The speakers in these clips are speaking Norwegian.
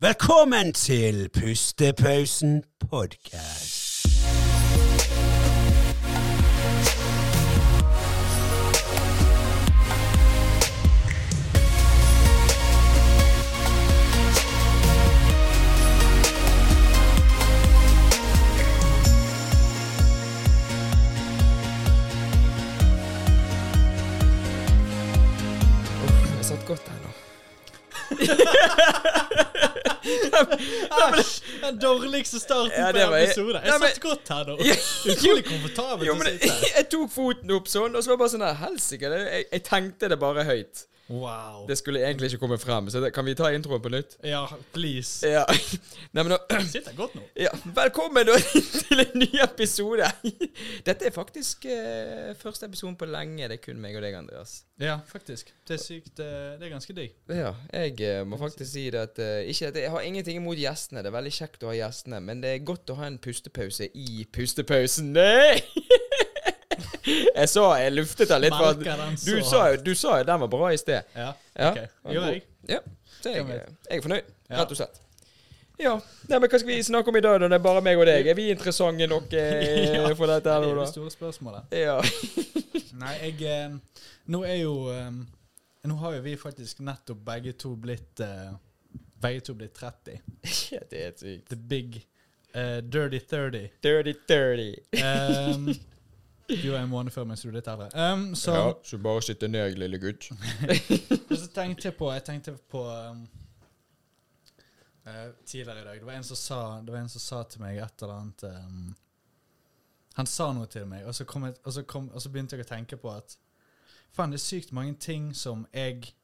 Velkommen til Pustepausen podkast. Jeg satt godt her nå. Den dårligste starten Ja, på en episode. Jeg satt godt her nå. Utrolig komfortabelt Jo, å sitte her. jeg tok foten opp sånn, og så var det bare sånn der Helsike, det- jeg, jeg tenkte det bare høyt. Wow. Det skulle egentlig ikke komme frem, så det, kan vi ta introen på nytt? Ja, please. Ja. Nei, men nå, Sitter godt nå. ja. Velkommen til en ny episode. Dette er faktisk eh, første episoden på lenge. Det er kun meg og deg, Andreas. Ja, faktisk. Det er sykt. eh, Det er ganske digg. Ja, jeg eh, må faktisk si det at Ikke at jeg har ingenting imot gjestene. Det er veldig kjekt å ha gjestene, men det er godt å ha en pustepause i pustepausen. Nei! Jeg sa jeg luftet den litt. For at du sa, du sa jo den var bra i sted. Ja, Ja, ok. Gjør jeg? Ja, så jeg, jeg er fornøyd, Ja. rett og slett. Ja, Nei, men Hva skal vi snakke om i dag, når det er bare meg og deg? Er vi interessante nok eh, Ja, for dette her Det er det da? store spørsmålet. Ja. Nei, jeg eh, Nå er jo eh, Nå har jo vi faktisk nettopp begge to blitt eh, Begge to blitt 30. ja, det er sykt. The big uh, dirty 30. Dirty dirty. Um, du er en måned før mens du er litt eldre. Um, så Ja, så bare sitte ned, lille gutt. Så tenkte jeg på Jeg tenkte på um, uh, Tidligere i dag Det var en som sa Det var en som sa til meg et eller annet um, Han sa noe til meg, og så, kom jeg, og, så kom, og så begynte jeg å tenke på at Faen, det er sykt mange ting som jeg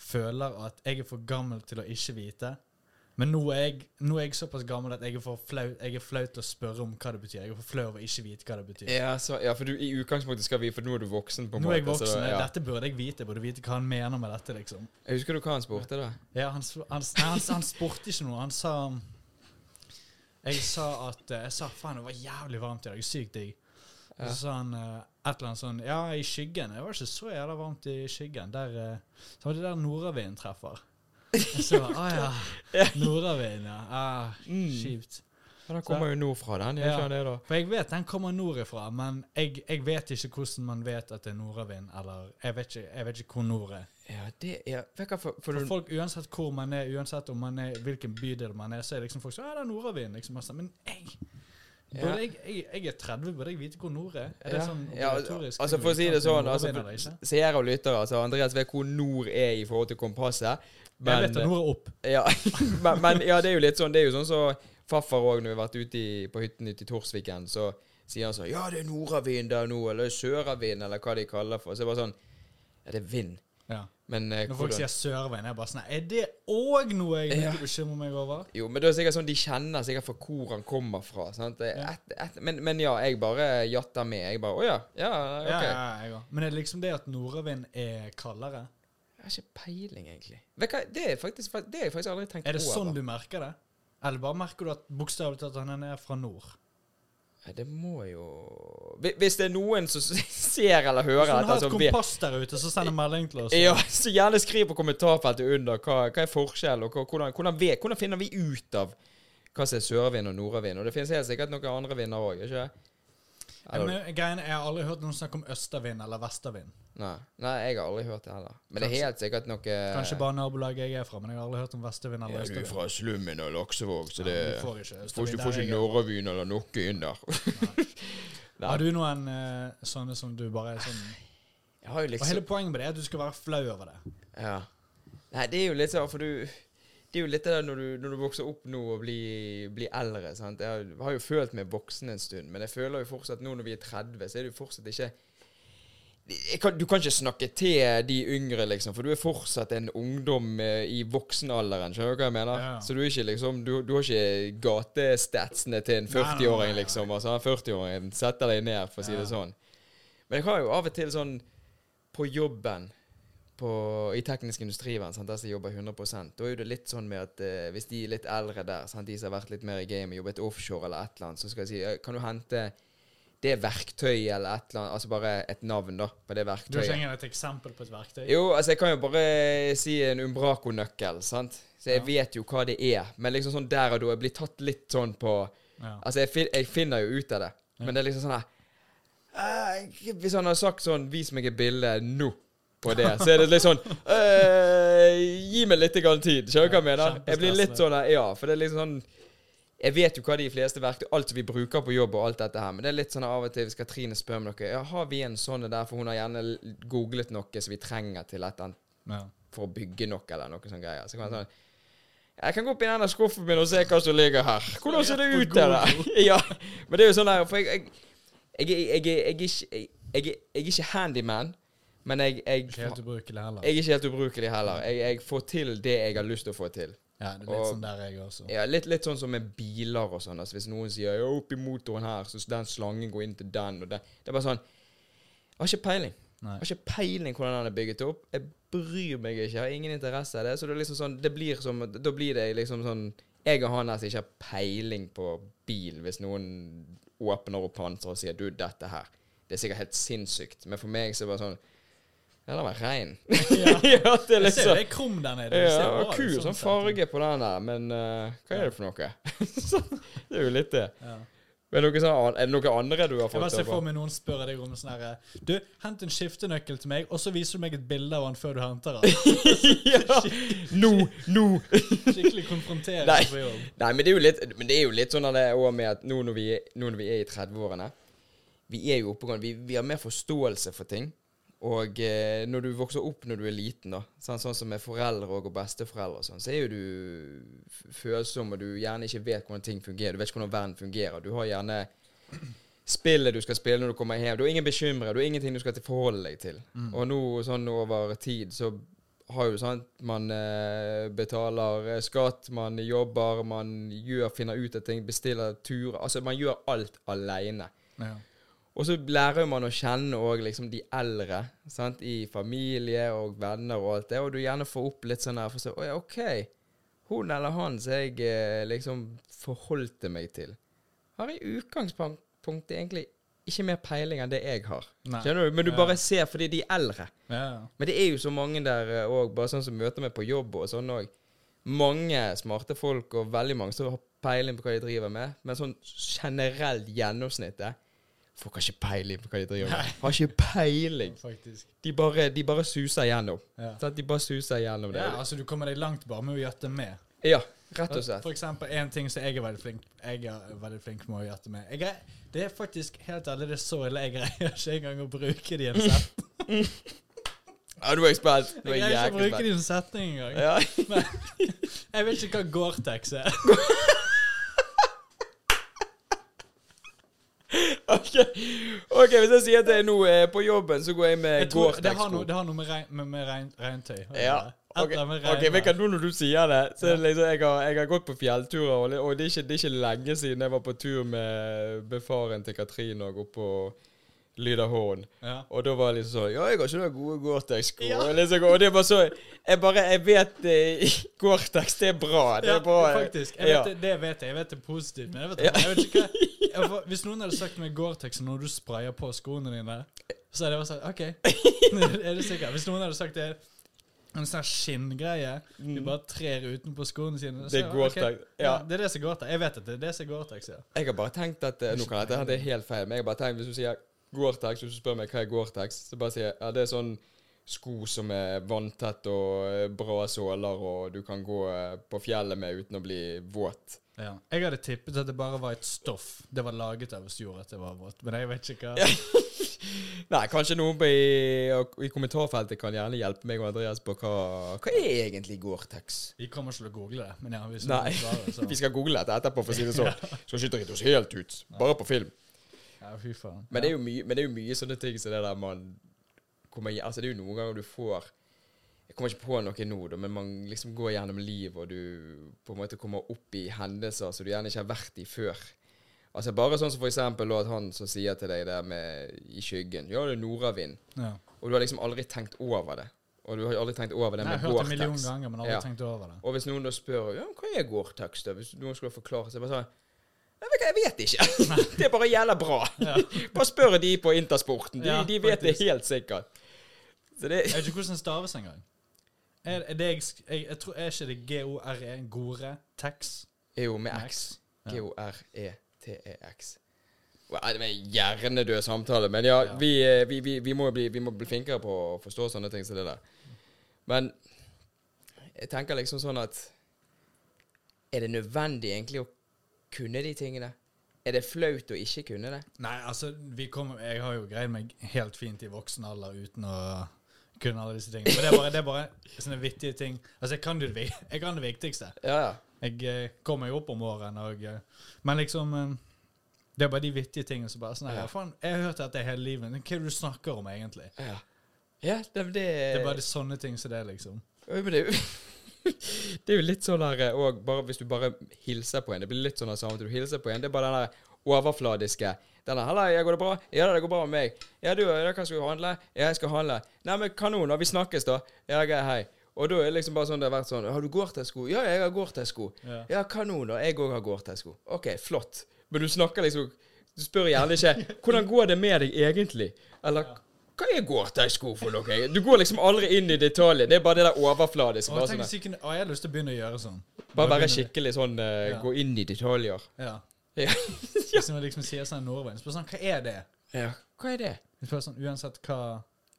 føler at jeg er for gammel til å ikke vite. Men nå er, jeg, nå er jeg såpass gammel at jeg er for flau, jeg er flau til å spørre om hva det betyr. Jeg er for flau over ikke vite hva det betyr. Ja, så, ja, for du, i utgangspunktet skal vi For nå er du voksen, på en Nå er jeg voksen. så, ja. Dette burde jeg vite. Jeg burde vite hva han mener med dette, liksom. Jeg husker du hva han spurte, da? Ja, han, han, han, han spurte ikke noe. Han sa Jeg sa at eh, Jeg sa faen, det var jævlig varmt i dag. Sykt digg. Ja. så sa han uh, et eller annet sånn Ja, i skyggen. Det var ikke så jævla varmt i skyggen. Der uh, Så var det der nordavinden treffer. Jeg så, Å ja. Nordavind, ja. Ah, Mm. Kjipt. Men Den kommer jo nordfra, den. Jeg, Ja. det, da? For jeg vet den kommer nordifra, men jeg, jeg vet ikke hvordan man vet at det er nordavind, eller Jeg vet ikke, jeg vet ikke hvor nord er. Ja, det er for, for For du folk, uansett hvor man er, uansett om man er, hvilken bydel man er, så er liksom folk sånn Ja, det er nordavind. Liksom, sånn, men jeg, burde Ja. jeg, jeg Jeg er 30, burde jeg vite hvor nord er? Er det Ja. sånn Ja, obligatorisk? altså For å si det sånn altså? Seere og lyttere, altså Andreas vet hvor nord er i forhold til kompasset. Men, Jeg vet at nord er opp. ja, men, men ja, det er jo litt sånn Det er jo sånn så farfar òg, når vi har vært ute i, på hytten ute i Torsviken, så sier han sånn Ja, det er nordavind der nå, eller søravind, eller hva de kaller for. Så det er bare sånn Ja, det er vind. Ja. Men eh, Når folk hvordan sier Sørveien, er jeg bare sånn Er det òg noe jeg Ja. bekymrer meg over? Jo, men det er sikkert sånn de kjenner sikkert fra hvor han kommer fra. Er Ja. Et, et, men, men ja, jeg bare jatter med. Jeg bare Å ja. Ja, ok. Ja, ja, jeg. Men er det liksom det at nordavind er kaldere? Jeg har ikke peiling, egentlig. Det er faktisk Det har jeg faktisk aldri tenkt Er det over. sånn du merker det? Eller bare merker du at bokstavelig talt han er fra nord? Det må jo Hvis det er noen som ser eller hører Hvis du har et vet kompass der ute, så send en melding til oss. ja, så gjerne skriv på kommentarfeltet under hva, hva er forskjellen, og hvordan, hvordan, vi, hvordan finner vi ut av hva som er sørvind og nordavind. Og det finnes helt sikkert noen andre vinder òg, ikke det? Ja, men greien, er, Jeg har aldri hørt noen snakke om østavind eller vestavind. Nei, nei, jeg har aldri hørt det heller. Men det er helt sikkert noe Kanskje bare nabolaget jeg er fra, men jeg har aldri hørt om vestavind eller ja, Du er østavind. fra slummen og Laksevåg, så Ja, det du får ikke østavind ikke, får ikke jeg nordavind eller noe inn der. Nei. Har du noen eh, sånne som du bare er sånn Jeg har jo Og liksom hele poenget med det er at du skal være flau over det. Ja. Nei, det er jo litt sånn, for du Det er jo litt det der når du, når du vokser opp nå og blir, blir eldre. sant? Jeg har, jo følt meg voksen en stund, men jeg føler jo fortsatt nå når vi er 30, så er det jo fortsatt ikke kan, Du kan ikke snakke til de yngre, liksom, for du er fortsatt en ungdom eh, i voksenalderen. Skjønner du hva jeg mener? Ja. Så du ikke liksom Du, du har ikke gatestatsene til en Nei, nei, nei, 40-åring, nei. liksom. Altså, 40-åringen setter deg ned, for å si det sånn. Men jeg har jo av og til sånn på jobben på, i teknisk industrivern, sant, der som jobber 100 da er det litt sånn med at eh, hvis de er litt eldre der, sant, de som har vært litt mer i gamet, jobbet offshore eller et eller annet, så skal jeg si kan du hente det verktøyet eller et eller annet Altså bare et navn, da, på det Du har verktøyet. ikke et eksempel på et verktøy? Jo, altså jeg kan jo bare si en Umbraco-nøkkel, sant. Så jeg vet jo hva det er. Men liksom sånn der og da Jeg blir tatt litt sånn på Ja. Altså, jeg, fin jeg finner jo ut av det. Men det er liksom sånn her Hvis han har sagt sånn 'Vis meg et bilde nå' på det, så er det litt sånn øh, Gi meg litt grann tid. Skjønner du hva jeg mener? Jeg blir litt sånn Ja, for det er liksom sånn Jeg vet jo hva de fleste verktøy Alt vi bruker på jobb og alt dette her, men det er litt sånn av og til hvis Katrine spør om noe Ja, har vi en sånn der, for hun har gjerne googlet noe som vi trenger til et Ja. for å bygge noe eller noe sånn greier. Så kan man sånn Jeg kan gå opp i denne skuffen min og se hva som ligger her. Hvordan ser det ut, der? ja, men det er jo sånn der For jeg Jeg, jeg, jeg, jeg, jeg, jeg, jeg, jeg, jeg er ikke handyman, men jeg, jeg, Ikke helt ubrukelig heller. jeg er ikke helt ubrukelig heller. Jeg, jeg får til det jeg har lyst til å få til. Ja, det er litt og- sånn der jeg også. Ja, litt, litt sånn som med biler og sånn. Altså, hvis noen sier ja, i motoren her', så den slangen går inn til den og den Det er bare sånn Jeg har ikke peiling. Nei. Jeg har ikke peiling hvordan den er bygget opp. Jeg bryr meg ikke. Jeg har ingen interesse av det. Så det liksom sånn Det blir som Da blir det liksom sånn Jeg og han her som ikke har peiling på bil, hvis noen åpner opp panseret og sier 'du, dette her'. Det er sikkert helt sinnssykt. Men for meg så er det bare sånn Ja, den var rein. Ja. ja, det er Jeg ser liksom det er krum der nede. Ja, ser bra kul sånn farge på den der, men uh, hva er det for noe? Det er jo litt det. Ja. Er det sånn, er det noe andre du har Jeg bare fått? ser for meg noen spør deg om sånn herre Du, hent en skiftenøkkel til meg, og så viser du meg et bilde av han før du henter han. ja! Nå! Nå! Skikkelig konfronterende Nei. på jobb. Nei, men det er jo litt, men det er jo litt sånn det òg med at nå når vi, nå når vi er i 30-årene Vi er jo oppegående. Vi, vi har mer forståelse for ting. Og eh, når du vokser opp når du er liten, da, sånn, sånn som med foreldre og besteforeldre, og sånn, så er jo du følsom, og du gjerne ikke vet hvordan ting fungerer. Du vet ikke hvordan verden fungerer. Du har gjerne spillet du skal spille når du kommer hjem. Du har ingen bekymringer, du har ingenting du skal forholde deg til. Og nå sånn over tid så har jo at man eh, betaler eh, skatt, man jobber, man gjør, finner ut av ting, bestiller turer. Altså man gjør alt aleine. Ja. Og så lærer man å kjenne òg liksom de eldre sant? i familie og venner og alt det, og du gjerne får opp litt sånn her for å si Å ja, OK. Hun eller han som jeg eh, liksom forholdte meg til, har i utgangspunktet egentlig ikke mer peiling enn det jeg har. Nei. Skjønner du? Men du Ja. bare ser fordi de er eldre. Ja. Men det er jo så mange der òg, bare sånn som møter meg på jobb og sånn òg. Mange smarte folk og veldig mange som har peiling på hva de driver med, men sånn generelt gjennomsnittet Folk har ikke peiling på hva de driver med. Har ikke peiling. Faktisk. De bare, de bare suser gjennom. Ja. Sant? De bare suser gjennom det. ja, altså du kommer deg langt bare med å gjette med. Ja, rett og slett. For eksempel en ting som jeg er veldig flink Jeg er veldig flink med å gjette med. Jeg er, det er faktisk helt ærlig, det er så ille. Jeg greier ikke engang å bruke det i en setning. Ja, du er spent. Jeg Nå jeg greier ikke å bruke det i en setning engang. Ja. Men jeg vet ikke hva Gore-Tex er. ok, Ok, hvis jeg sier at jeg nå er på jobben, så går jeg med tror, det, har noe, det har noe med, regn, med, med regn, regntøy Ja. Ok, eller annet ok, vet du, nå når du sier det, så ja. liksom, jeg har, jeg har gått på fjellturer, og, det- og det, er ikke, det er ikke lenge siden jeg var på tur med befaren til Katrine og gå på Lyderhorn. Ja. Og da var det liksom sånn Ja, jeg har ikke noen gode Gore-Tex-sko. Ja. Liksom, og det er bare så Jeg bare Jeg vet eh, Gore-Tex, det er bra. Det Ja, er bra. faktisk. Jeg Ja. vet det, vet jeg. Jeg vet det er positivt. Men jeg vet, Ja. jeg vet ikke hva jeg, Hvis noen hadde sagt meg Gore-Tex når du sprayer på skoene dine, så hadde jeg bare sagt OK. er du sikker? Hvis noen hadde sagt det en sånn skinngreie du bare trer utenpå skoene sine så Mm. Det er jeg, Gore-Tex. ok. Ja. Det er det som er Gore-Tex. Jeg vet at det er det som er Gore-Tex, ja. Jeg har bare tenkt at eh, Nå kan dette det er helt feil, men jeg har bare tenkt hvis du sier Gore-Tex, hvis du spør meg hva er Gore-Tex, så bare sier jeg ja, det er sånn sko som er vanntett og eh, bra såler, og du kan gå eh, på fjellet med uten å bli våt. ja. Jeg hadde tippet at det bare var et stoff det var laget av som gjorde at det var vått. Men jeg vet ikke hva. Nei, kanskje noen i, i kommentarfeltet kan gjerne hjelpe meg og Andreas på hva Hva er egentlig Gore-Tex? Vi kommer ikke til å google det. Men ja, hvis Nei. så Vi skal google det etterpå, for å si det sånn. Skal ikke drite oss helt ut. Bare på film. Ja, fy faen. Men det er jo mye, men det er jo mye sånne ting som det der man kommer i- Altså, det er jo noen ganger du får Jeg kommer ikke på noe nå, men man liksom går gjennom livet, og du på en måte kommer opp i hendelser som du gjerne ikke har vært i før. Altså Bare sånn som for eksempel at han som sier til deg det med i skyggen Ja, det er nordavind. Ja. Og du har liksom aldri tenkt over det. Og du har aldri tenkt over det Jeg har hørt det en million ganger, men aldri Ja. tenkt over det. Og hvis noen da spør ja, hva er Gore-Tex? Hvis noen skulle forklare seg bare sånn jeg vet ikke. det er bare jævla bra. Bare spør de på Intersporten. De, de vet det helt sikkert. Så det Jeg vet ikke hvordan det staves engang. Er, er det jeg, jeg, tror, er ikke det G-O-R-E? Gore? Tex? jo med X. G-O-R-E-T-E-X. Det var en hjernedød samtale, men ja, Ja. Vi, eh, vi, vi, vi, må bli, vi må bli flinkere på å forstå sånne ting som det der. Men jeg tenker liksom sånn at Er det nødvendig egentlig å kunne de tingene? Er det flaut å ikke kunne det? Nei, altså, vi kommer, jeg har jo greid meg helt fint i voksen alder uten å kunne alle disse tingene. Men det er bare, det er bare sånne vittige ting. Altså, jeg kan det, jeg kan det viktigste. Ja, ja. Jeg eh, kommer jo opp om årene, og eh, Men liksom eh, Det er bare de vittige tingene som bare sånn her, Ja. Faen, jeg har hørt dette hele livet. Men Hva er det du snakker om, egentlig? Ja, ja det, det, Det er bare de sånne ting som det, liksom. Men det er jo Det er jo litt sånn her Og hvis du bare hilser på en Det blir litt sånn at samme til du hilser på en. Det er bare den der overfladiske. Den der 'Halla, går det bra?' 'Ja, det går bra med meg.' 'Ja, du, ja, hva skal du handle?' 'Ja, jeg skal handle.' 'Nei, men kanon, da. Vi snakkes, da.' 'Ja, greit, hei.' Og da er det liksom bare sånn det har vært sånn 'Har du Gore-Tex-sko?' 'Ja, jeg har Gore-Tex-sko.' Ja. Ja, kanon, da. Jeg òg har Gore-Tex-sko. OK, flott. Men du snakker liksom Du spør gjerne ikke 'Hvordan går det med deg egentlig?' Eller hva er Gore-Tex-sko for noe? Du går liksom aldri inn i detaljen. Det er bare det der overfladiske. Bare, sånn, sikkert- å, jeg har lyst til å begynne å gjøre sånn. bare være skikkelig sånn uh, Ja. Gå inn i detaljer. Ja. Ja. Hvis man liksom sier sånn Norveien, spør sånn Hva er det? ja. Hva er det? Spør sånn, Uansett hva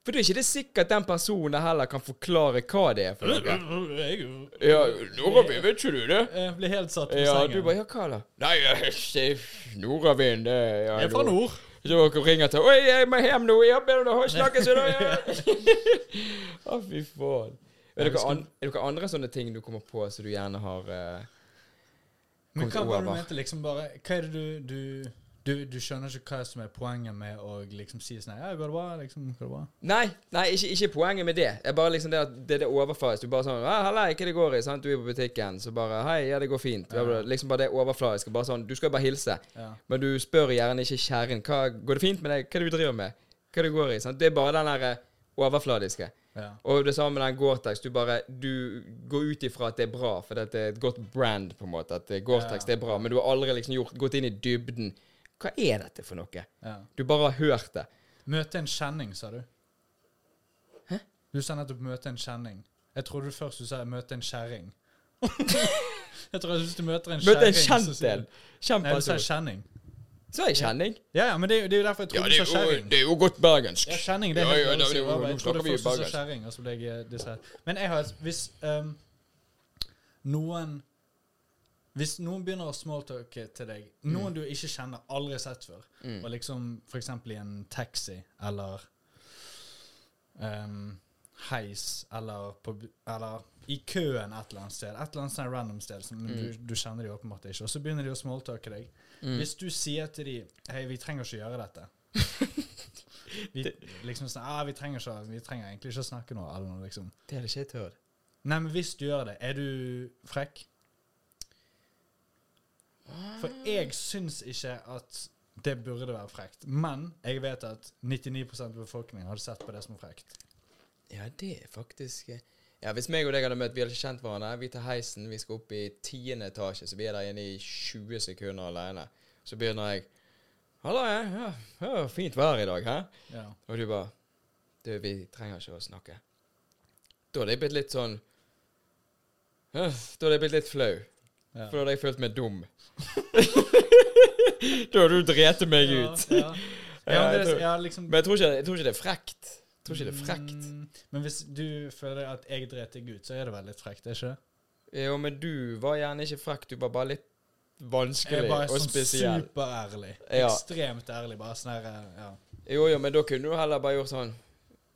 For det er ikke det sikkert den personen heller kan forklare hva det er for noe. Ja, nordavind, vet ikke du det? Jeg blir helt satt på Ja, sengen. du bare Ja, hva da? Nei, eh, nordavind, det er ja, jeg er fra nord- Så dere ringer til 'Oi, jeg må hjem nå. Jeg ber deg snakkes i dag.' Å, fy faen. Er det noen an, er andre sånne ting du kommer på som du gjerne har eh, Men hva var det du mente liksom bare Hva er det du du, du du skjønner ikke hva som er poenget med å liksom si sånn Ja, går det bra? Liksom, går det bra? Nei, nei ikke, ikke poenget med det. Det er bare liksom det at det, det overfladisk. Du bare sånn «Ah, 'Halla, hva det går i?' Sant? Du er på butikken, så bare 'Hei, ja, det går fint.' Ja. Liksom bare det overfladiske. Bare sånn Du skal bare hilse. Ja. Men du spør gjerne ikke kjerren 'Går det fint med deg? Hva er det du driver med?' Hva det går i? Sant? Det er bare den der eh, overfladiske. ja. Og det samme med den Gore-Tex. Du bare Du går ut ifra at det er bra, for det er et godt brand, på en måte. At Gore-Tex Ja. det er bra. Men du har aldri liksom gjort, gått inn i dybden. Hva er dette for noe? ja. Du bare har hørt det. Møte en kjenning, sa du? Hæ? Du sa nettopp 'møte en kjenning'. Jeg trodde først du sa 'møte en kjerring'. jeg tror at hvis du møter en Møte en kjent en. Kjent Nei, du sa kjenning. Så er jeg kjenning. Ja, ja, men det, det er jo derfor jeg trodde ja, du sa kjerring. det er jo godt bergensk. Ja, kjenning, det er Ja, helt ja, å det- si. det- Jeg trodde først du sa kjerring, og så ble jeg disse Men jeg har Hvis ehm, noen Hvis noen begynner å smalltalke til deg, noen du ikke kjenner, aldri sett før, Mm. og liksom eksempel i en taxi eller um, heis eller, på, eller i køen et eller annet sted, et eller annet sånn random sted, som Mm. du, du kjenner de åpenbart ikke, og så begynner de å smalltalke deg. Mm. Hvis du sier til de Hei, vi trenger ikke gjøre dette. Vi, liksom sånn, ah, vi, trenger ikke, vi trenger egentlig ikke å snakke nå. Eller noe, liksom. Det hadde ikke jeg tør. Nei, men hvis du gjør det, er du frekk? For jeg syns ikke at det burde være frekt. Men jeg vet at 99% av befolkningen hadde sett på det som frekt. Ja, det er faktisk eh, Ja, Hvis meg og deg hadde møtt, vi hadde ikke kjent hverandre. Vi tar heisen, vi skal opp i tiende etasje, så vi er der inne i 20 sekunder alene. Så begynner jeg Halla, ja, ja, fint vær i dag, hæ? Ja. Og du bare Du, vi trenger ikke å snakke. Da hadde jeg blitt litt sånn «Øh, Da hadde jeg blitt litt flau. Ja. For da hadde jeg følt meg dum. da hadde du drept meg ut. Ja, ja. ja, men jeg det, tror- ja, liksom Men jeg tror, ikke, jeg tror ikke det er frekt. Jeg tror ikke det er frekt. Mm, Men hvis du føler at jeg dret deg ut, så er det vel litt frekt, er ikke det? Jo, men du var gjerne ikke frekk. Du var bare litt Jeg vanskelig bare og sånn spesiell. superærlig. Ja. Ekstremt ærlig. Bare sånn her ja. Jo, jo, men da kunne du heller bare gjort sånn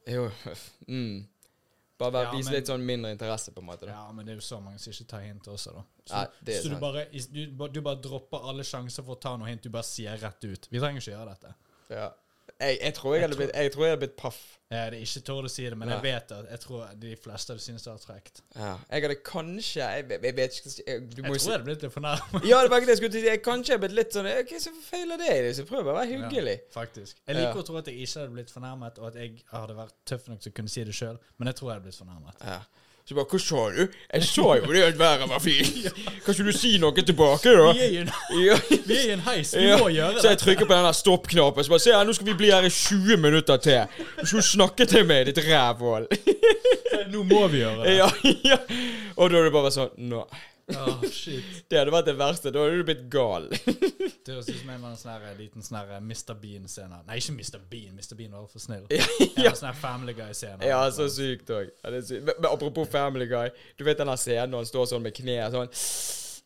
Jo, mm. Bare vær, Ja, vise litt sånn mindre interesse, på en måte. da. ja, men det er jo så mange som ikke tar hint også, da. Så, Ja, så du sant. bare, du, du bare dropper alle sjanser for å ta noe hint. Du bare sier rett ut. Vi trenger ikke gjøre dette. Ja. Jeg, jeg, tror jeg, Jeg hadde blitt, jeg tror jeg hadde blitt paff. Ja, det er ikke tålt å si det, men ja. jeg vet at jeg tror de fleste hadde syntes det var tregt. Ja. Jeg hadde kanskje Jeg, vet ikke jeg, du må Jeg tror jeg hadde blitt litt fornærmet. Ja, det var ikke det jeg skulle si. Jeg kanskje hadde blitt litt sånn er så feil av det? Så prøv å være hyggelig. Ja, faktisk. Jeg liker å tro at jeg ikke hadde blitt fornærmet, og at jeg hadde vært tøff nok til å kunne si det sjøl, men jeg tror jeg hadde blitt fornærmet. Ja. Så bare Hva sa du? Jeg sa jo det at været var fint. Kan ikke du si noe tilbake, da? Vi er i en, vi er i en heis, vi må gjøre det. Så jeg trykker på den der stoppknappen. Så bare Se her, nå skal vi bli her i 20 minutter til. Du skal snakke til meg, ditt rævhål. Nå må vi gjøre det. Ja, ja. Og da er det bare sånn Nå. Åh, shit. Det hadde vært det verste. Da hadde du blitt gal. Det høres ut som en sånne sånn liten sånn Mr. Bean-scene. Nei, ikke Mr. Bean. Mr. Bean var altfor snill. Ja, Ja, sånn Family Guy-scene. Ja, så sykt òg. Ja, men, apropos Family Guy. Du vet den scenen når han står sånn med kneet sånn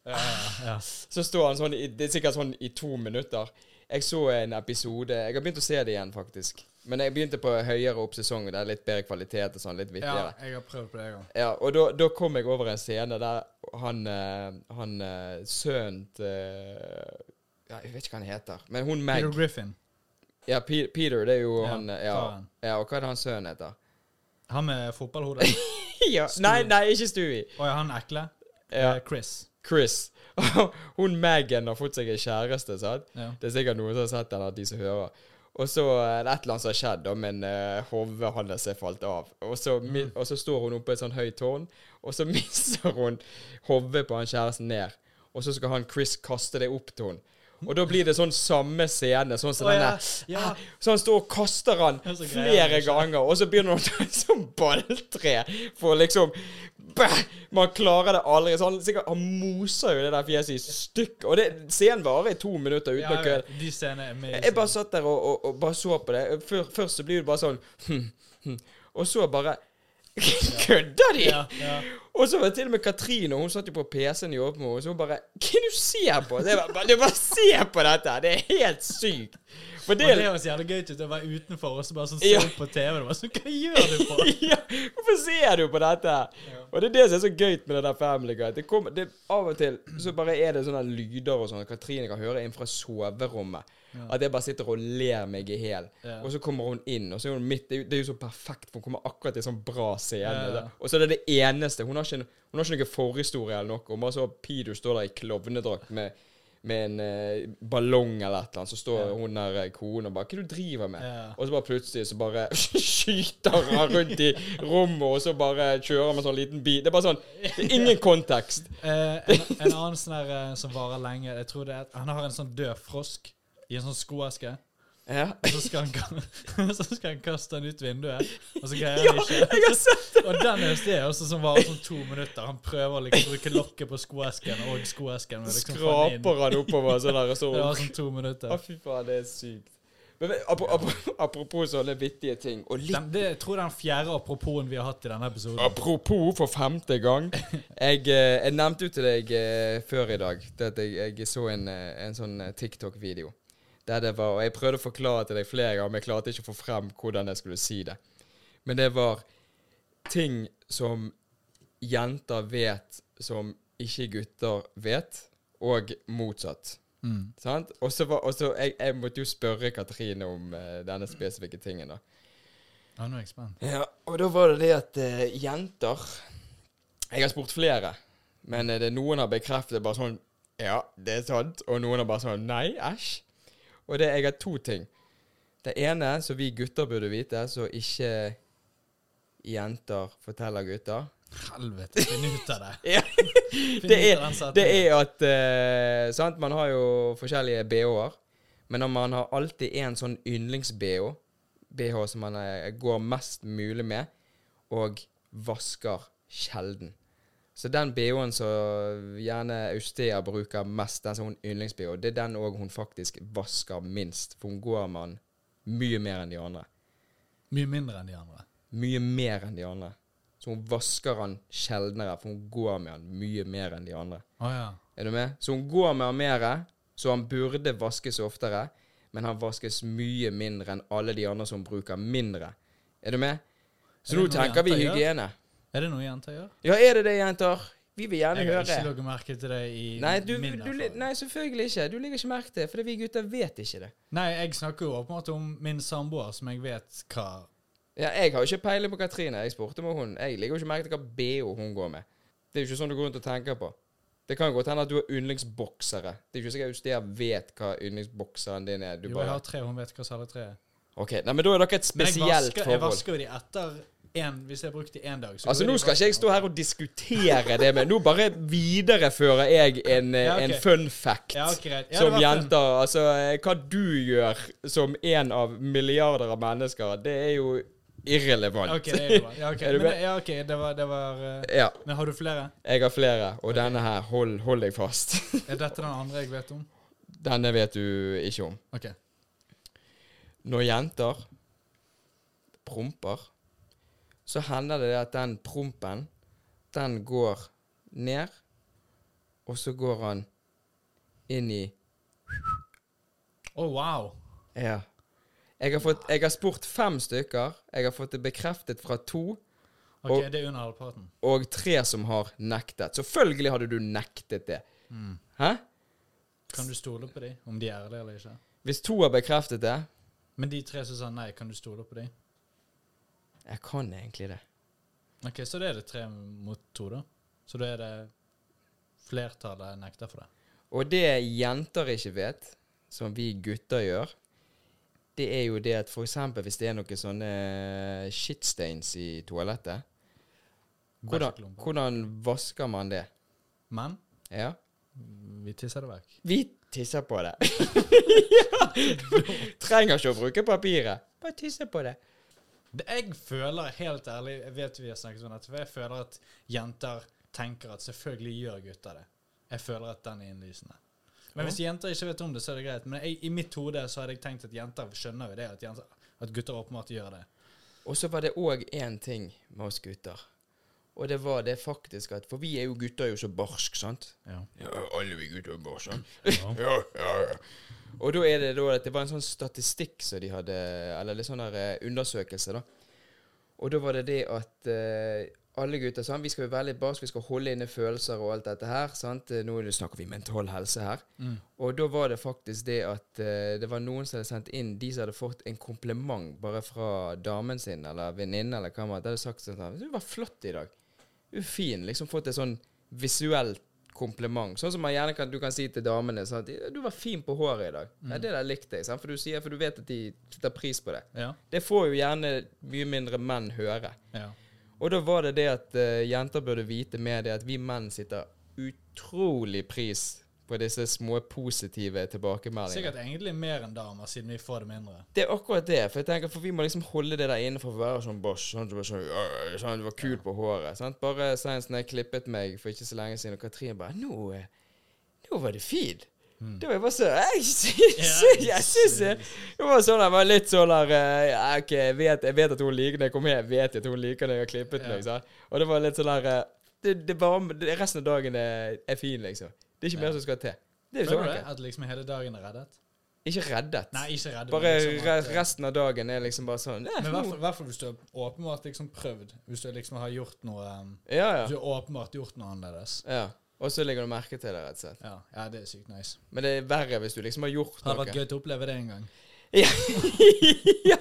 ja, ja. Så står han sånn i, Det er sikkert sånn i to minutter. Jeg så en episode Jeg har begynt å se det igjen, faktisk. Men jeg begynte på høyere opp sesong, det er litt bedre kvalitet og sånn. Litt vittigere. ja, jeg har prøvd på det en gang. Ja, og da, da kom jeg over en scene der han eh, Han eh, sønnen til ja, Jeg vet ikke hva han heter. Men hun Meg Peter Griffin. Ja, P Peter, det er jo Ja, han eh, ja, ja, og hva er det han sønnen heter? Han med fotballhodet? ja. Nei, nei, ikke Stewie. Å ja, han ekle. Ja. Eh, Chris. Chris. hun Megan har fått seg en kjæreste, sant? Ja. Det er sikkert noen som har sett den, at de som hører. Og så er det et eller annet som har skjedd, men uh, hodet hans er falt av. Og så, mm. og så står hun oppe i et sånn høyt tårn, og så mister hun hodet på han kjæresten ned. Og så skal han Chris kaste det opp til henne. Og da blir det sånn samme scene, sånn som oh, denne. ja. Ja. Så han står og kaster han flere ganger, og så begynner han å ta et sånt balltre for liksom Bæh! Man klarer det aldri. Så han, sikkert, han moser jo det der fjeset i stykk. Og det, scenen varer i to minutter uten Ja, å kødde. er amazing. Jeg bare satt der og, og, og bare så på det. Før, først så blir det bare sånn hm, hm. Og så bare Kødder de?! Ja, ja. Og så var det til og med Katrine, hun satt jo på PC-en i åpen og så hun bare Hva er det du ser på? Det var bare, bare se på dette! Det er helt sykt. For det Og det høres jævlig gøy ut å være utenfor og så bare sånn se Ja. på TV. Det var sånn, Hva gjør du på? ja, Hvorfor ser du på dette? Og det er det som er så gøy med det der Family Guide. Det kommer, det, av og til så bare er det sånne lyder og sånn at Katrine kan høre inn fra soverommet. At jeg bare sitter og ler meg i hjel. Ja. Og så kommer hun inn, og så er hun midt Det er jo, så perfekt, for hun kommer akkurat i sånn bra scene. Ja, ja. Og så er det det eneste. Hun har ikke, hun har ikke noen forhistorie eller noe. Hun bare så Peter står der i klovnedrakt med med en eh, ballong eller et eller annet, så står hun der eh, konen og bare 'Hva er det du driver med?' Ja. Og så bare plutselig så bare skyter han rundt i rommet, og så bare kjører med sånn liten bil. Det er bare sånn Det er ingen kontekst. Eh, en, en annen sånn her eh, som varer lenge Jeg tror det er Han har en sånn død frosk i en sånn skoeske. Ja. Og så skal han, så skal han kaste den ut vinduet, og så greier han jeg ikke. har sett Og den er også som varer sånn to minutter. Han prøver å liksom bruke lokket på skoesken og skoesken. Liksom. Skraper han oppover sånn der og så Det var sånn to Å, minutter. fy faen, det er sykt. Men vet- apro- apro- apropos sånne vittige ting, og litt Den, det jeg tror det den fjerde aproposen vi har hatt i denne episoden. Apropos for femte gang. Jeg, eh, jeg nevnte jo til deg eh, før i dag det at jeg, jeg så en, eh, en sånn TikTok-video. Der det var, og Jeg prøvde å forklare til deg flere ganger, men jeg klarte ikke å få frem hvordan jeg skulle si det. Men det var ting som jenter vet som ikke gutter vet, og motsatt. Mm. Sant? Og så var, og så jeg, jeg måtte jo spørre Katrine om uh, denne spesifikke tingen. da. Ja, nå er jeg spent. Ja, og da var det det at uh, jenter Jeg har spurt flere, men uh, det noen har bekreftet bare sånn Ja, det er sant. Og noen har bare sånn Nei, æsj. Og det, jeg har to ting. Det ene som vi gutter burde vite, så ikke jenter forteller gutter. Helvete, finn ut av det. Ja, det, er, det er at uh, Sant, man har jo forskjellige BH-er, men man har alltid en sånn yndlings-BH, BH som man eh, går mest mulig med, og vasker sjelden. Så den BH-en som gjerne Austea bruker mest, den som hun yndlings-BH, det er den òg hun faktisk vasker minst. For hun går med den mye mer enn de andre. Mye mindre enn de andre. Mye mer enn de andre. Så hun vasker den sjeldnere, for hun går med den mye mer enn de andre. Oh, ja. Er du med? Så hun går med han mer, så han burde vaskes oftere, men han vaskes mye mindre enn alle de andre som bruker mindre. Er du med? Så nå tenker vi hygiene. Er det noe jenter gjør? Ja, er det det, jenter? Vi vil gjerne Jeg har ikke lagt merke til det i Nei, du, min du, erfaring. nei, selvfølgelig ikke. Du legger ikke merke til det, for vi gutter vet ikke det. Nei, jeg snakker jo måte om min samboer, som jeg vet hva Ja, Jeg har jo ikke peiling på Katrine. Jeg spurte med hun. Jeg legger jo ikke merke til hva BH hun går med. Det er jo ikke sånn du går rundt og tenker på. Det kan jo godt hende at du har yndlingsboksere. Det er jo ikke sikkert Justia vet hva yndlingsbokseren din er. Du Jo, jeg har tre, hun vet hva alle tre er. Ok, nei, men da er dere et jeg spesielt forhold. jeg vasker jo de etter en, hvis jeg brukte i én dag så Altså Nå skal ikke jeg stå her og diskutere det, men nå bare viderefører jeg en, Ja, okay. en fun fact Ja, okay. Ja, som jenter. Altså, hva du gjør som en av milliarder av mennesker, det er jo irrelevant. Ok, det er bra. Ja, okay. Er Men, ja, ok, det var, det var uh, Ja, Men har du flere? jeg har flere, og denne her, hold, hold deg fast. Er dette den andre jeg vet om? Denne vet du ikke om. Ok. Når jenter promper, så hender det at den prompen, den går ned, og så går han inn i Å, wow. Ja. Jeg har, fått, jeg har spurt fem stykker. Jeg har fått det bekreftet fra to, Ok, Og- det er under halvparten. og tre som har nektet. Selvfølgelig hadde du nektet det. Mm. Hæ? Kan du stole på dem, om de er ærlige eller ikke? Hvis to har bekreftet det Men de tre som sa nei, kan du stole på dem? Jeg kan egentlig det. Ok, så det er det tre mot to, da? Så da er det flertallet nekter for det? Og det jenter ikke vet, som vi gutter gjør, det er jo det at eksempel hvis det er noen sånne shitstains i toalettet, hvordan, hvordan vasker man det? Men Ja? vi tisser det vekk. Vi tisser på det. ja. Trenger ikke å bruke papiret. Bare tisse på det. Jeg føler, helt ærlig Jeg vet vi har snakket om dette, for jeg føler at jenter tenker at selvfølgelig gjør gutter det. Jeg føler at den er innlysende. Men hvis jenter ikke vet om det, så er det greit. Men jeg, i mitt hode så hadde jeg tenkt at jenter skjønner jo det, at, jenter, at gutter åpenbart gjør det. Og så var det òg én ting med oss gutter. Og det var det faktisk at For vi er jo gutter jo så barsk, sant? Ja. Ja, alle vi gutter er barsk, sant? ja, ja, ja. Og da er det da at det var en sånn statistikk som de hadde Eller litt sånn der eh, undersøkelse, da. Og da var det det at uh, alle gutter sant? Vi skal være veldig barske, vi skal holde inne følelser og alt dette her. sant? Eh, Nå snakker vi mental helse her. Mm. Og da var det faktisk det at uh, det var noen som hadde sendt inn de som hadde fått en kompliment bare fra damen sin eller venninne eller hva man hadde sagt sånn Du var flott i dag. Du er fin. Liksom fått et sånn visuelt kompliment. Sånn som kan, du kan si til damene sånn at 'Du var fin på håret i dag'. Ja, det der likte jeg. Sant? For du sier, for du vet at de setter pris på det. Ja. Det får jo gjerne mye mindre menn høre. ja. Og da var det det at uh, jenter burde vite med det at vi menn sitter utrolig pris på disse små positive tilbakemeldingene. Sikkert egentlig mer enn damer, siden vi får det mindre. Det er akkurat det. For jeg tenker, for vi må liksom holde det der inne for å være sånn boss. Sånn, du, sånn, «Øh, sånn, du var kul på håret. Sant? Bare senest når jeg klippet meg for ikke så lenge siden, og Katrin bare Nå, eh, nå var det fin. Da var jeg bare så Jeg syns jeg jeg det Det var sånn jeg var litt sånn der uh, OK, jeg vet, jeg vet at hun liker når jeg kommer hjem, vet jeg at hun liker når jeg har klippet Ja. meg. Så. Og det var litt sånn der eh, det, det bare, det, Resten av dagen er, er fin, liksom. Det er ikke mer som skal til. Det er jo så enkelt. At liksom hele dagen er reddet? Ikke reddet. Nei, ikke reddet. Bare liksom at, eh, resten av dagen er liksom bare sånn eh, Men i hvert fall- hvis du har åpenbart liksom prøvd. Hvis du liksom har gjort noe um, Ja, Hvis du har åpenbart gjort noe annerledes. ja. Og så legger du merke til det, rett og slett. Ja, ja det er sykt nice. Men det er verre hvis du liksom har gjort Det har noe. vært gøy å oppleve det en gang. Ja. ja.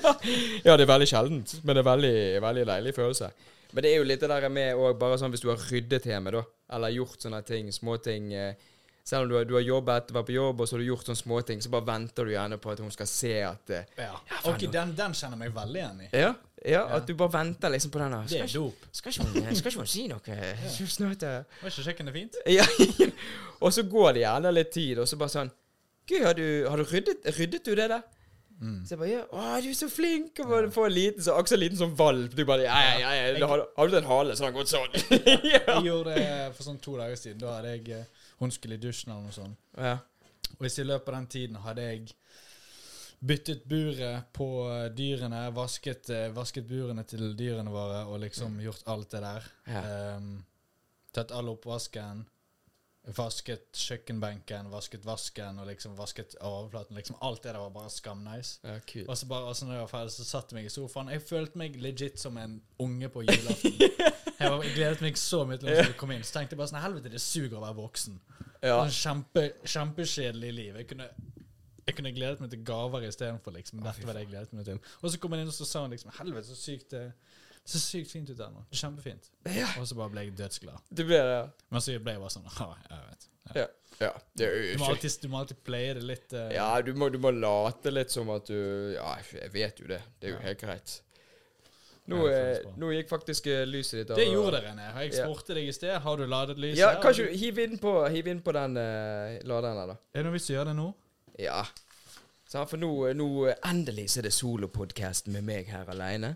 ja, det er veldig sjeldent, men det er veldig, veldig deilig følelse. Men det er jo litt det der med òg, bare sånn hvis du har ryddet hjemme, da, eller gjort sånne ting, småting eh, Selv om du har, du har jobbet, vært på jobb, og så har du gjort sånne småting, så bare venter du gjerne på at hun skal se at uh, Ja. faen, Ok, den, den kjenner meg veldig igjen i. ja, ja, at du bare venter liksom på den der. Det er dop. skal, ikke hun, skal ikke hun si noe? ja. Snart, eh, Var ikke kjøkkenet fint? Ja, og så går det gjerne litt tid, og så bare sånn Gud, har du, har du ryddet, ryddet du det der? Mm. Så jeg bare ja, å, du er så flink! Og bare får en liten så, akkurat en liten sånn valp. Du bare ja, ja, ja, ja. Har, har du en hale, så har den gått sånn. ja. Jeg gjorde det for sånn to dager siden. Da hadde jeg eh, Hun skulle i dusjen eller noe sånt. ja. Og hvis i løpet av den tiden hadde jeg byttet buret på eh, dyrene, vasket, eh, vasket burene til dyrene våre og liksom gjort alt det der. Ja. um, tatt all oppvasken. Vasket kjøkkenbenken, vasket vasken og liksom vasket overflaten. Liksom Alt det der var bare skamnice. ja, kult. Og så bare, og så når jeg var ferdig, så satte jeg meg i sofaen. Jeg følte meg legit som en unge på julaften. Jeg, var, jeg gledet meg så mye til å komme inn. Så tenkte jeg bare sånn Helvete, det suger å være voksen. Ja. Sånn kjempe, kjempekjedelig liv. Jeg kunne, jeg kunne gledet meg til gaver istedenfor. Liksom. Dette var det jeg gledet meg til. Og så kom han inn og så sa han liksom Helvete, så sykt det så sykt fint ut der nå. Kjempefint. Ja. Og så bare ble jeg dødsglad. Det ble det, ja. Men så ble jeg bare sånn Ja, jeg vet. Ja. Ja. Du, må alltid, du må alltid playe det litt uh, Ja, du må, du må late litt som at du Ja, jeg vet jo det. Det er jo helt greit. Nå, eh, nå gikk faktisk eh, lyset ditt av. Det gjorde det, René. Jeg spurte deg i sted. Har du ladet lyset? Ja, kanskje du- du hiv inn på, hiv inn på den uh, laderen der, da. Er det noe vits i å gjøre det nå? Ja. Så, for nå, nå eh, endelig så er det solopodkast med meg her aleine.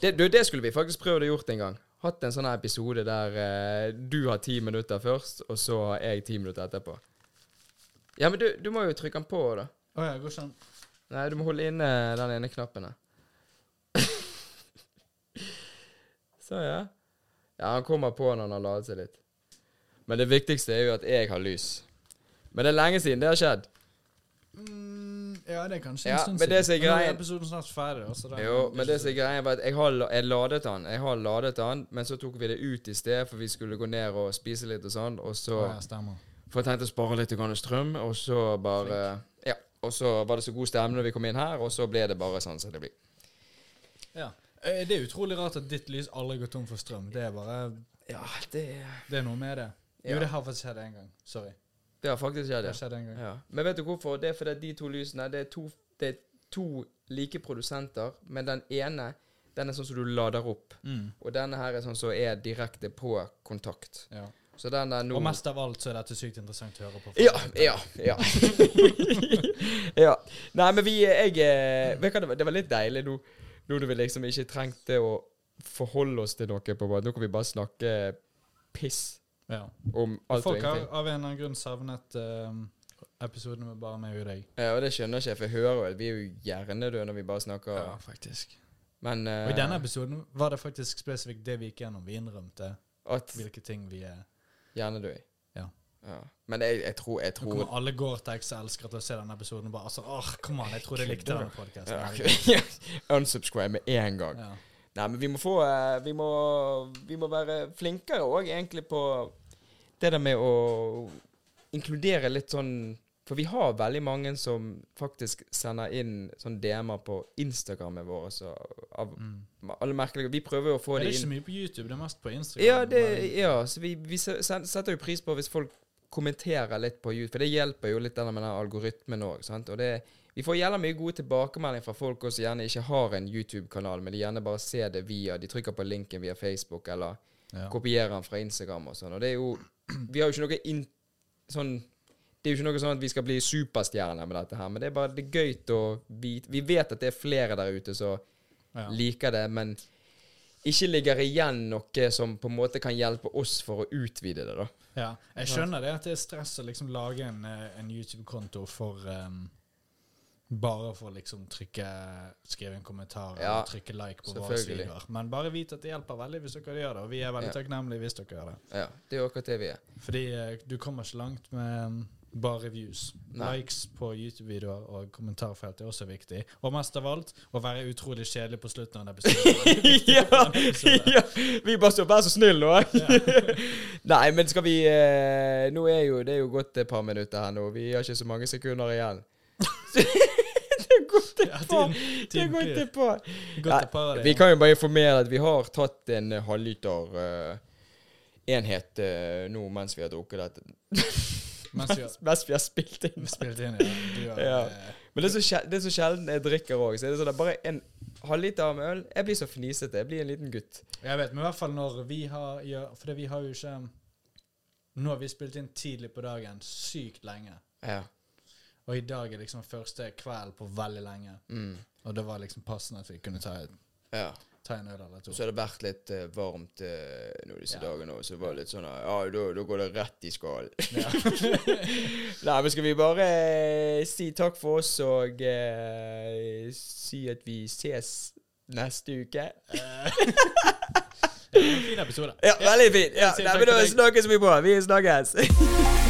Det, det skulle vi faktisk prøvd å gjort en gang. Hatt en sånn episode der uh, du har ti minutter først, og så har jeg ti minutter etterpå. Ja, men du, du må jo trykke den på, da. Å ja, går ikke an. Nei, du må holde inne den ene knappen her. Så, ja. Ja, han kommer på når han har ladet seg litt. Men det viktigste er jo at jeg har lys. Men det er lenge siden det har skjedd. Mm, ja, det er kanskje Ja, en stund men det som er Men greien- episoden snart ferdig. Også, Jo, men det som er greia, var at jeg har, jeg ladet den. Jeg har ladet den, men så tok vi det ut i sted, for vi skulle gå ned og spise litt og sånn. Og så ja, stemmer. For jeg tenkte å spare litt strøm, og så bare Ja. Og så var det så god stemning når vi kom inn her, og så ble det bare sånn som det blir. Ja. Eh, Det er utrolig rart at ditt lys aldri går tom for strøm. Det er bare Ja, det Det er noe med det. Jo, Ja. det har faktisk skjedd én gang. Sorry. Det har faktisk skjedd, Det har ja. skjedd en gang. ja. Men vet du hvorfor? Det er fordi de to lysene Det er to, det er to like produsenter, men den ene den er sånn som du lader opp. Mm. Og denne her er sånn som er direkte på kontakt. Ja. Så den der nå Og mest av alt så er dette sykt interessant å høre på. Ja, ja, ja. ja. Nei, men vi Jeg eh, Vet du hva, det var, det var litt deilig nå Nå når vi liksom ikke trengte å forholde oss til noe på bare. Nå kan vi bare snakke piss Ja. om alt og ingenting. Folk har av en eller annen grunn savnet uh, episoden med bare meg og deg. Ja, og det skjønner ikke jeg, for jeg hører jo vi er jo hjernedøde når vi bare snakker. Ja, faktisk. Men uh, Og i denne episoden var det faktisk spesifikt det vi gikk gjennom. Vi innrømte hvilke ting vi er. hjernedøde Ja. Ja. Men jeg, jeg tror Jeg tror kommer alle Gore-Tex-elskere til å se denne episoden og bare altså, åh, kom on, jeg trodde jeg likte denne podkasten. ja, Unsubscribe med en gang. Ja. Nei, men vi må få eh, Vi må, vi må være flinkere òg, egentlig, på det der med å inkludere litt sånn For vi har veldig mange som faktisk sender inn sånn DM-er på Instagrammet vårt. Så av Mm. alle merkelige Vi prøver jo å få det inn det er ikke så mye på YouTube, det er mest på Instagram. Ja, det, ja, så vi, vi setter jo pris på hvis folk kommenterer litt på YouTube, for det hjelper jo litt med den algoritmen òg. Og det, vi får gjerne mye gode tilbakemeldinger fra folk som gjerne ikke har en YouTube-kanal, men de gjerne bare ser det via De trykker på linken via Facebook eller ja. kopierer den fra Instagram og sånn. Og det er jo Vi har jo ikke noe in, sånn Det er jo ikke noe sånn at vi skal bli superstjerner med dette her, men det er bare det er gøy å vite Vi vet at det er flere der ute som Ja. liker det, men ikke ligger igjen noe som på en måte kan hjelpe oss for å utvide det, da. Ja, jeg skjønner det at det er stress å liksom lage en, eh, en YouTube-konto for um, Bare for å liksom trykke skrive en kommentar Ja, og trykke like på våre selvfølgelig. Men bare vit at det hjelper veldig hvis dere gjør det, og vi er veldig Ja. takknemlige hvis dere gjør det. Ja, det er akkurat det vi er. Fordi uh, du kommer ikke langt med um, bare reviews. Nei. Likes på YouTube-videoer og kommentarfelt er også viktig. Og mest av alt å være utrolig kjedelig på slutten av en episode. ja, ja! Vi bare står 'vær så snill' nå. Nei, men skal vi eh, Nå er jo det er jo gått et par minutter her nå. Vi har ikke så mange sekunder igjen. det er et Ja, par. Det et par av det, Vi kan jo bare informere at vi har tatt en halvliter uh, enhet uh, nå mens vi har drukket dette. Mens vi har Mens vi har spilt inn. spilt inn. Ja. Du har, Ja. eh, Men det er, så sjel- det er så sjelden jeg drikker òg. Så er det sånn at bare en halvliter med øl Jeg blir så fnisete. Jeg blir en liten gutt. Jeg vet, men i hvert fall når vi har ja, For vi har jo ikke Nå har vi spilt inn tidlig på dagen, sykt lenge. Ja. Og i dag er liksom første kveld på veldig lenge. Mm. Og det var liksom passende at vi kunne ta, ja. Ta en øl eller to. Så har det vært litt uh, varmt uh, nå disse Ja. dagene òg, så det var litt sånn Ja, da, går det rett i skallen. Ja. Nei, men skal vi bare uh, si takk for oss og eh, si at vi ses neste uke? Eh, det var en fin episode. Ja, veldig fin. Ja, nei, men da snakkes vi på. Vi snakkes.